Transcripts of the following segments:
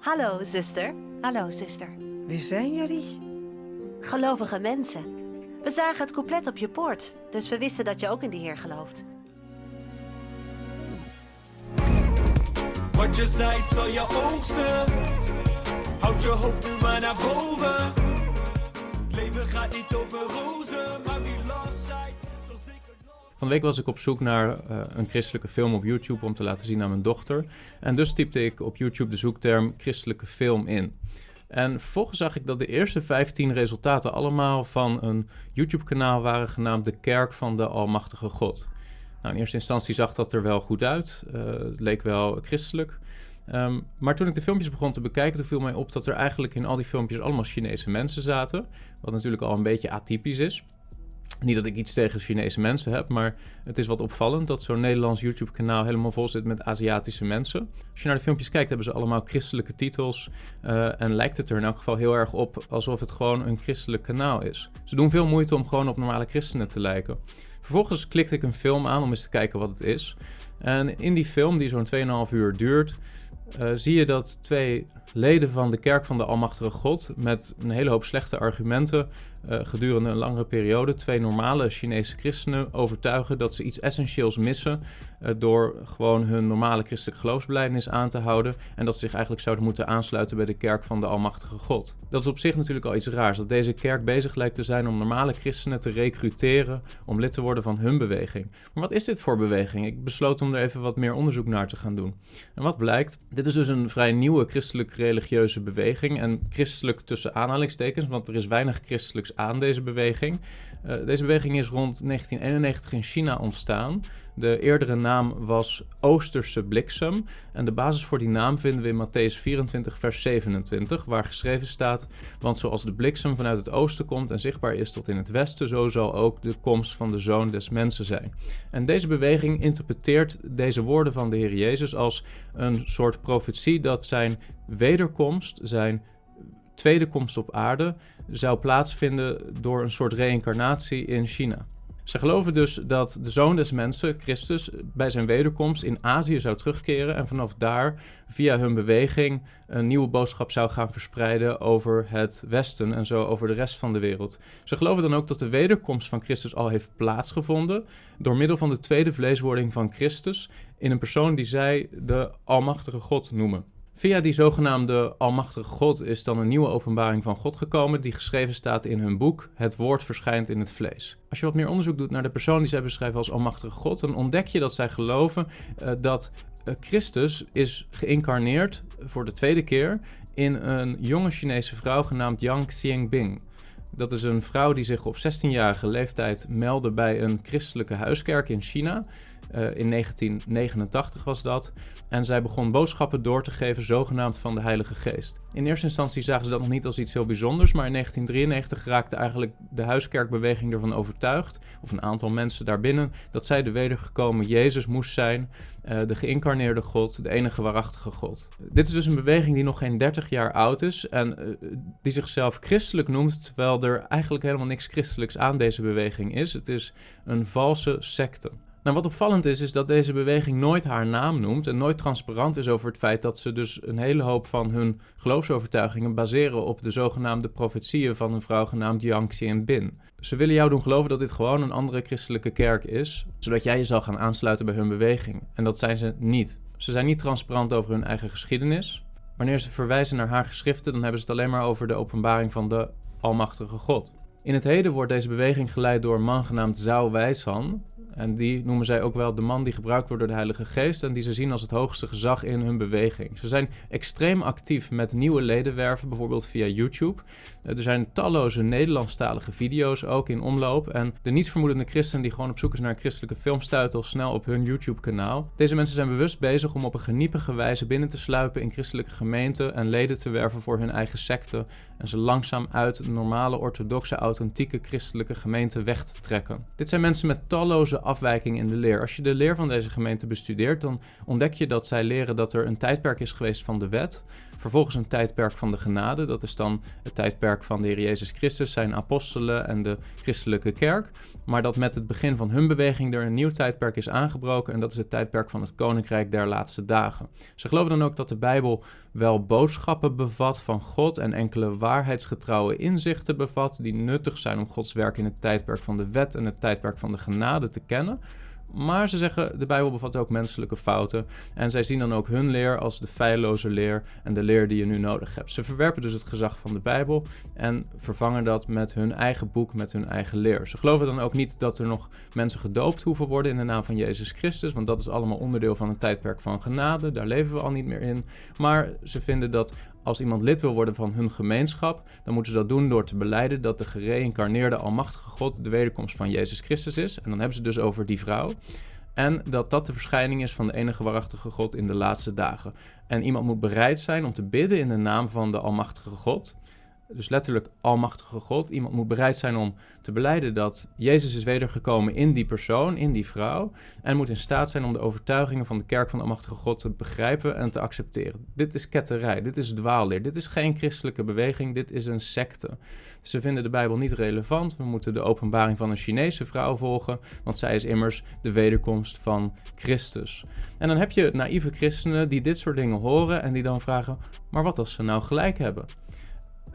Hallo, zuster. Hallo, zuster. Wie zijn jullie? Gelovige mensen. We zagen het couplet op je poort, dus we wisten dat je ook in de Heer gelooft. Wat je zaait zal je oogsten. Houd je hoofd nu maar naar boven. Het leven gaat niet over rozen, maar Van week was ik op zoek naar eh, een christelijke film op YouTube om te laten zien aan mijn dochter. En dus typte ik op YouTube de zoekterm christelijke film in. En vervolgens zag ik dat de eerste 15 resultaten allemaal van een YouTube-kanaal waren genaamd De Kerk van de Almachtige God. Nou, in eerste instantie zag dat er wel goed uit. Eh, het leek wel christelijk. Ehm, maar toen ik de filmpjes begon te bekijken, toen viel mij op dat er eigenlijk in al die filmpjes allemaal Chinese mensen zaten. Wat natuurlijk al een beetje atypisch is. Niet dat ik iets tegen Chinese mensen heb, maar het is wat opvallend dat zo'n Nederlands YouTube-kanaal helemaal vol zit met Aziatische mensen. Als je naar de filmpjes kijkt, hebben ze allemaal christelijke titels. eh, en lijkt het er in elk geval heel erg op alsof het gewoon een christelijk kanaal is. Ze doen veel moeite om gewoon op normale christenen te lijken. Vervolgens klikte ik een film aan om eens te kijken wat het is. En in die film, die zo'n 2,5 uur duurt, eh, zie je dat twee leden van de Kerk van de Almachtige God met een hele hoop slechte argumenten eh, gedurende een langere periode twee normale Chinese christenen overtuigen dat ze iets essentieels missen eh, door gewoon hun normale christelijke geloofsbelijdenis aan te houden en dat ze zich eigenlijk zouden moeten aansluiten bij de Kerk van de Almachtige God. Dat is op zich natuurlijk al iets raars, dat deze kerk bezig lijkt te zijn om normale christenen te recruteren om lid te worden van hun beweging. Maar wat is dit voor beweging? Ik besloot om er even wat meer onderzoek naar te gaan doen. En wat blijkt? Dit is dus een vrij nieuwe christelijk-religieuze beweging. En christelijk tussen aanhalingstekens, want er is weinig christelijks aan deze beweging. Eh, deze beweging is rond 1991 in China ontstaan. De eerdere naam was Oosterse bliksem. En de basis voor die naam vinden we in Matthäus 24, vers 27, waar geschreven staat: Want zoals de bliksem vanuit het oosten komt en zichtbaar is tot in het westen, zo zal ook de komst van de zoon des mensen zijn. En deze beweging interpreteert deze woorden van de Heer Jezus als een soort profetie dat zijn wederkomst, zijn tweede komst op aarde, zou plaatsvinden door een soort reïncarnatie in China. Ze geloven dus dat de zoon des mensen, Christus, bij zijn wederkomst in Azië zou terugkeren en vanaf daar via hun beweging een nieuwe boodschap zou gaan verspreiden over het Westen en zo over de rest van de wereld. Ze geloven dan ook dat de wederkomst van Christus al heeft plaatsgevonden door middel van de tweede vleeswording van Christus in een persoon die zij de Almachtige God noemen. Via die zogenaamde Almachtige God is dan een nieuwe openbaring van God gekomen, die geschreven staat in hun boek Het Woord verschijnt in het vlees. Als je wat meer onderzoek doet naar de persoon die zij beschrijven als Almachtige God, dan ontdek je dat zij geloven uh, dat uh, Christus is geïncarneerd voor de tweede keer in een jonge Chinese vrouw genaamd Yang Xiangbing. Dat is een vrouw die zich op 16-jarige leeftijd meldde bij een christelijke huiskerk in China. Uh, in 1989 was dat. En zij begon boodschappen door te geven, zogenaamd van de Heilige Geest. In eerste instantie zagen ze dat nog niet als iets heel bijzonders, maar in 1993 raakte eigenlijk de huiskerkbeweging ervan overtuigd, of een aantal mensen daarbinnen, dat zij de wedergekomen Jezus moest zijn, uh, de geïncarneerde God, de enige waarachtige God. Dit is dus een beweging die nog geen 30 jaar oud is en uh, die zichzelf christelijk noemt, terwijl er eigenlijk helemaal niks christelijks aan deze beweging is. Het is een valse secte. Nou, wat opvallend is, is dat deze beweging nooit haar naam noemt en nooit transparant is over het feit dat ze dus een hele hoop van hun geloofsovertuigingen baseren op de zogenaamde profetieën van een vrouw genaamd Yang Xianbin. Ze willen jou doen geloven dat dit gewoon een andere christelijke kerk is, zodat jij je zal gaan aansluiten bij hun beweging. En dat zijn ze niet. Ze zijn niet transparant over hun eigen geschiedenis. Wanneer ze verwijzen naar haar geschriften, dan hebben ze het alleen maar over de openbaring van de Almachtige God. In het heden wordt deze beweging geleid door een man genaamd Zhao Wijshan. En die noemen zij ook wel de man die gebruikt wordt door de Heilige Geest en die ze zien als het hoogste gezag in hun beweging. Ze zijn extreem actief met nieuwe ledenwerven, bijvoorbeeld via YouTube. Er zijn talloze Nederlandstalige video's ook in omloop. En de nietsvermoedende christen die gewoon op zoek is naar een christelijke film snel op hun YouTube-kanaal. Deze mensen zijn bewust bezig om op een geniepige wijze binnen te sluipen in christelijke gemeenten en leden te werven voor hun eigen secte. En ze langzaam uit normale, orthodoxe, authentieke christelijke gemeente weg te trekken. Dit zijn mensen met talloze afwijkingen in de leer. Als je de leer van deze gemeente bestudeert, dan ontdek je dat zij leren dat er een tijdperk is geweest van de wet. Vervolgens een tijdperk van de genade. Dat is dan het tijdperk van de Heer Jezus Christus, zijn apostelen en de christelijke kerk. Maar dat met het begin van hun beweging er een nieuw tijdperk is aangebroken. En dat is het tijdperk van het koninkrijk der laatste dagen. Ze geloven dan ook dat de Bijbel wel boodschappen bevat van God en enkele waarheidsgetrouwe inzichten bevat die nuttig zijn om Gods werk in het tijdperk van de wet en het tijdperk van de genade te kennen. Maar ze zeggen, de Bijbel bevat ook menselijke fouten. En zij zien dan ook hun leer als de feilloze leer en de leer die je nu nodig hebt. Ze verwerpen dus het gezag van de Bijbel en vervangen dat met hun eigen boek, met hun eigen leer. Ze geloven dan ook niet dat er nog mensen gedoopt hoeven worden in de naam van Jezus Christus, want dat is allemaal onderdeel van een tijdperk van genade. Daar leven we al niet meer in. Maar ze vinden dat als iemand lid wil worden van hun gemeenschap, dan moeten ze dat doen door te beleiden dat de gereïncarneerde Almachtige God de wederkomst van Jezus Christus is. En dan hebben ze dus over die vrouw. En dat dat de verschijning is van de enige waarachtige God in de laatste dagen. En iemand moet bereid zijn om te bidden in de naam van de Almachtige God dus letterlijk almachtige God. Iemand moet bereid zijn om te beleiden dat Jezus is wedergekomen in die persoon, in die vrouw. En moet in staat zijn om de overtuigingen van de kerk van de almachtige God te begrijpen en te accepteren. Dit is ketterij, dit is dwaalleer, dit is geen christelijke beweging, dit is een secte. Ze vinden de Bijbel niet relevant. We moeten de openbaring van een Chinese vrouw volgen, want zij is immers de wederkomst van Christus. En dan heb je naïeve christenen die dit soort dingen horen en die dan vragen: maar wat als ze nou gelijk hebben?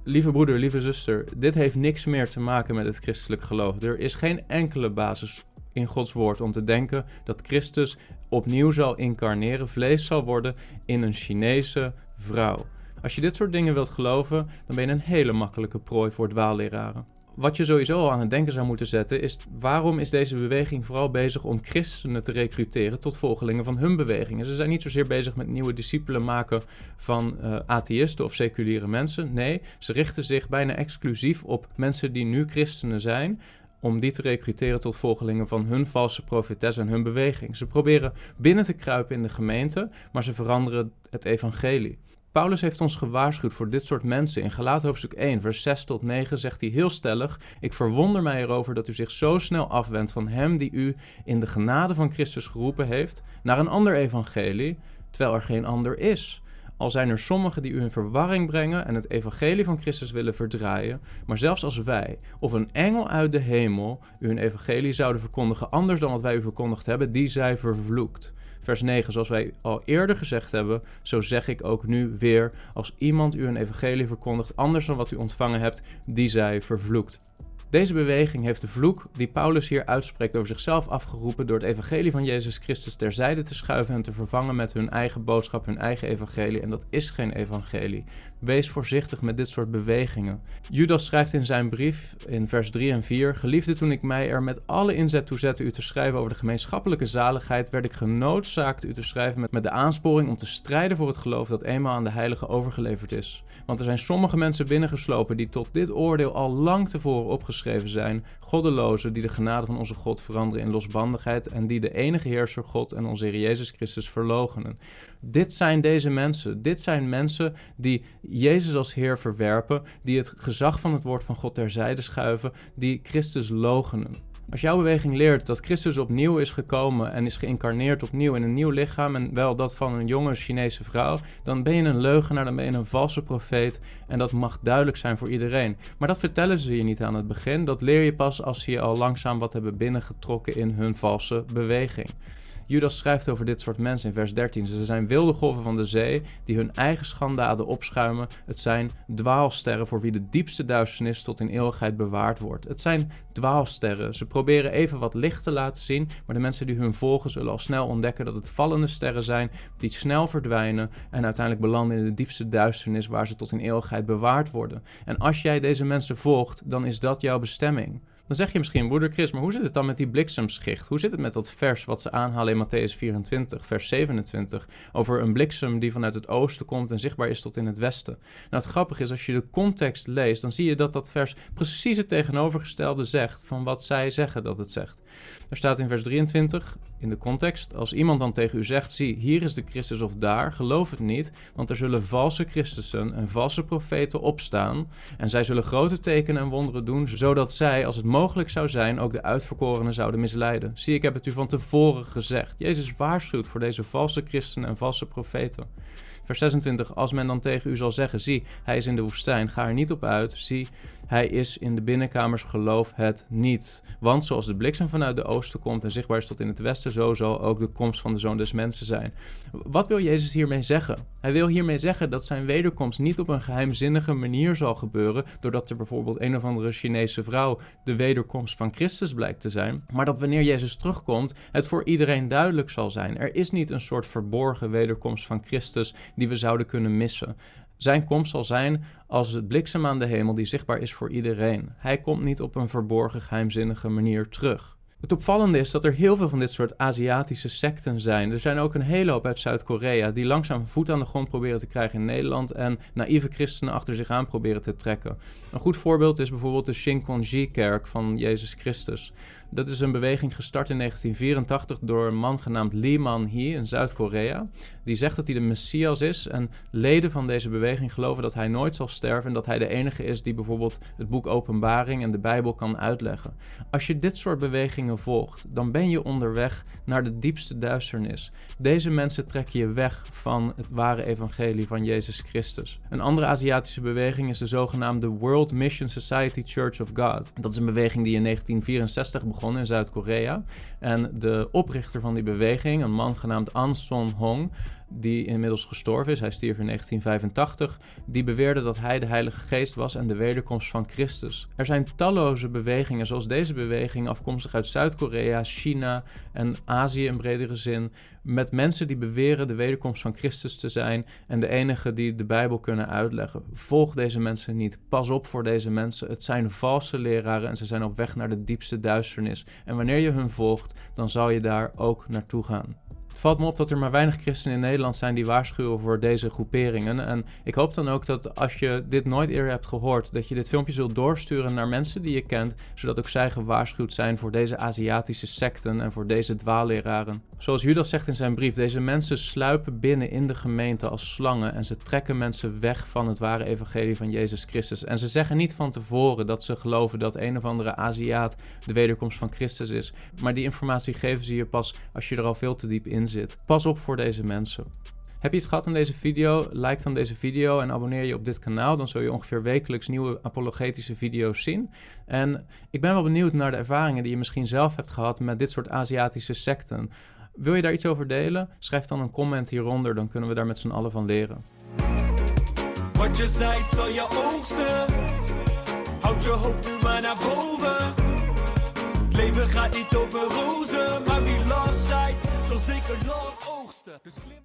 Lieve broeder, lieve zuster, dit heeft niks meer te maken met het christelijk geloof. Er is geen enkele basis in Gods woord om te denken dat Christus opnieuw zal incarneren, vlees zal worden in een Chinese vrouw. Als je dit soort dingen wilt geloven, dan ben je een hele makkelijke prooi voor dwaalleraren wat je sowieso aan het denken zou moeten zetten, is waarom is deze beweging vooral bezig om christenen te recruteren tot volgelingen van hun bewegingen? Ze zijn niet zozeer bezig met nieuwe discipelen maken van uh, atheïsten of seculiere mensen. Nee, ze richten zich bijna exclusief op mensen die nu christenen zijn, om die te recruteren tot volgelingen van hun valse profetes en hun beweging. Ze proberen binnen te kruipen in de gemeente, maar ze veranderen het evangelie. Paulus heeft ons gewaarschuwd voor dit soort mensen. In Galaten hoofdstuk 1, vers 6 tot 9 zegt hij heel stellig: Ik verwonder mij erover dat u zich zo snel afwendt van hem die u in de genade van Christus geroepen heeft, naar een ander evangelie, terwijl er geen ander is. Al zijn er sommigen die u in verwarring brengen en het evangelie van Christus willen verdraaien, maar zelfs als wij of een engel uit de hemel u een evangelie zouden verkondigen anders dan wat wij u verkondigd hebben, die zij vervloekt. Vers 9, zoals wij al eerder gezegd hebben, zo zeg ik ook nu weer: als iemand u een evangelie verkondigt anders dan wat u ontvangen hebt, die zij vervloekt. Deze beweging heeft de vloek die Paulus hier uitspreekt over zichzelf afgeroepen door het evangelie van Jezus Christus terzijde te schuiven en te vervangen met hun eigen boodschap, hun eigen evangelie. En dat is geen evangelie. Wees voorzichtig met dit soort bewegingen. Judas schrijft in zijn brief in vers 3 en 4: Geliefde, toen ik mij er met alle inzet toe zette u te schrijven over de gemeenschappelijke zaligheid, werd ik genoodzaakt u te schrijven met, de aansporing om te strijden voor het geloof dat eenmaal aan de heiligen overgeleverd is. Want er zijn sommige mensen binnengeslopen die tot dit oordeel al lang tevoren opgeschreven zijn, goddelozen die de genade van onze God veranderen in losbandigheid en die de enige heerser God en onze Heer Jezus Christus verlogenen. Dit zijn deze mensen. Dit zijn mensen die Jezus als Heer verwerpen, die het gezag van het woord van God terzijde schuiven, die Christus logenen. Als jouw beweging leert dat Christus opnieuw is gekomen en is geïncarneerd opnieuw in een nieuw lichaam en wel dat van een jonge Chinese vrouw, dan ben je een leugenaar, dan ben je een valse profeet en dat mag duidelijk zijn voor iedereen. Maar dat vertellen ze je niet aan het begin, dat leer je pas als ze je al langzaam wat hebben binnengetrokken in hun valse beweging. Judas schrijft over dit soort mensen in vers 13. Ze zijn wilde golven van de zee die hun eigen schandaden opschuimen. Het zijn dwaalsterren voor wie de diepste duisternis tot in eeuwigheid bewaard wordt. Het zijn dwaalsterren. Ze proberen even wat licht te laten zien, maar de mensen die hun volgen zullen al snel ontdekken dat het vallende sterren zijn die snel verdwijnen en uiteindelijk belanden in de diepste duisternis waar ze tot in eeuwigheid bewaard worden. En als jij deze mensen volgt, dan is dat jouw bestemming. Dan zeg je misschien, broeder Chris, maar hoe zit het dan met die bliksemschicht? Hoe zit het met dat vers wat ze aanhalen in Matthäus 24, vers 27, over een bliksem die vanuit het oosten komt en zichtbaar is tot in het westen? Nou, het grappige is, als je de context leest, dan zie je dat dat vers precies het tegenovergestelde zegt van wat zij zeggen dat het zegt. Er staat in vers 23 in de context: Als iemand dan tegen u zegt: Zie, hier is de Christus of daar, geloof het niet, want er zullen valse Christussen en valse profeten opstaan. En zij zullen grote tekenen en wonderen doen, zodat zij, als het mogelijk zou zijn, ook de uitverkorenen zouden misleiden. Zie, ik heb het u van tevoren gezegd. Jezus waarschuwt voor deze valse christenen en valse profeten. Vers 26, als men dan tegen u zal zeggen, zie, hij is in de woestijn, ga er niet op uit, zie, hij is in de binnenkamers, geloof het niet. Want zoals de bliksem vanuit de oosten komt en zichtbaar is tot in het westen, zo zal ook de komst van de Zoon des Mensen zijn. Wat wil Jezus hiermee zeggen? Hij wil hiermee zeggen dat zijn wederkomst niet op een geheimzinnige manier zal gebeuren, doordat er bijvoorbeeld een of andere Chinese vrouw de wederkomst van Christus blijkt te zijn, maar dat wanneer Jezus terugkomt, het voor iedereen duidelijk zal zijn. Er is niet een soort verborgen wederkomst van Christus die we zouden kunnen missen. Zijn komst zal zijn als het bliksem aan de hemel die zichtbaar is voor iedereen. Hij komt niet op een verborgen, geheimzinnige manier terug. Het opvallende is dat er heel veel van dit soort Aziatische secten zijn. Er zijn ook een hele hoop uit Zuid-Korea die langzaam voet aan de grond proberen te krijgen in Nederland en naïeve christenen achter zich aan proberen te trekken. Een goed voorbeeld is bijvoorbeeld de Shincheonji-kerk van Jezus Christus. Dat is een beweging gestart in 1984 door een man genaamd Lee Man-hee in Zuid-Korea. Die zegt dat hij de Messias is en leden van deze beweging geloven dat hij nooit zal sterven en dat hij de enige is die bijvoorbeeld het boek Openbaring en de Bijbel kan uitleggen. Als je dit soort bewegingen volgt, dan ben je onderweg naar de diepste duisternis. Deze mensen trekken je weg van het ware evangelie van Jezus Christus. Een andere Aziatische beweging is de zogenaamde World Mission Society Church of God. Dat is een beweging die in 1964 begon in Zuid-Korea. En de oprichter van die beweging, een man genaamd An Son Hong, die inmiddels gestorven is, hij stierf in 1985, die beweerde dat hij de Heilige Geest was en de wederkomst van Christus. Er zijn talloze bewegingen, zoals deze beweging, afkomstig uit Zuid-Korea, China en Azië in bredere zin, met mensen die beweren de wederkomst van Christus te zijn en de enige die de Bijbel kunnen uitleggen. Volg deze mensen niet. Pas op voor deze mensen. Het zijn valse leraren en ze zijn op weg naar de diepste duisternis. En wanneer je hun volgt, dan zal je daar ook naartoe gaan. Het valt me op dat er maar weinig christenen in Nederland zijn die waarschuwen voor deze groeperingen. En ik hoop dan ook dat als je dit nooit eerder hebt gehoord, dat je dit filmpje zult doorsturen naar mensen die je kent, zodat ook zij gewaarschuwd zijn voor deze Aziatische secten en voor deze dwaalleraren. Zoals Judas zegt in zijn brief, deze mensen sluipen binnen in de gemeente als slangen en ze trekken mensen weg van het ware evangelie van Jezus Christus. En ze zeggen niet van tevoren dat ze geloven dat een of andere Aziat de wederkomst van Christus is, maar die informatie geven ze je pas als je er al veel te diep in zit. Pas op voor deze mensen. Heb je iets gehad aan deze video? Like dan deze video en abonneer je op dit kanaal. Dan zul je ongeveer wekelijks nieuwe apologetische video's zien. En ik ben wel benieuwd naar de ervaringen die je misschien zelf hebt gehad met dit soort Aziatische secten. Wil je daar iets over delen? Schrijf dan een comment hieronder, dan kunnen we daar met z'n allen van leren. Wat je zaait zal je oogsten. Houd je hoofd nu maar naar boven. Het leven gaat niet over rozen, maar wie last zaait, zal zeker lang oogsten. Dus klim...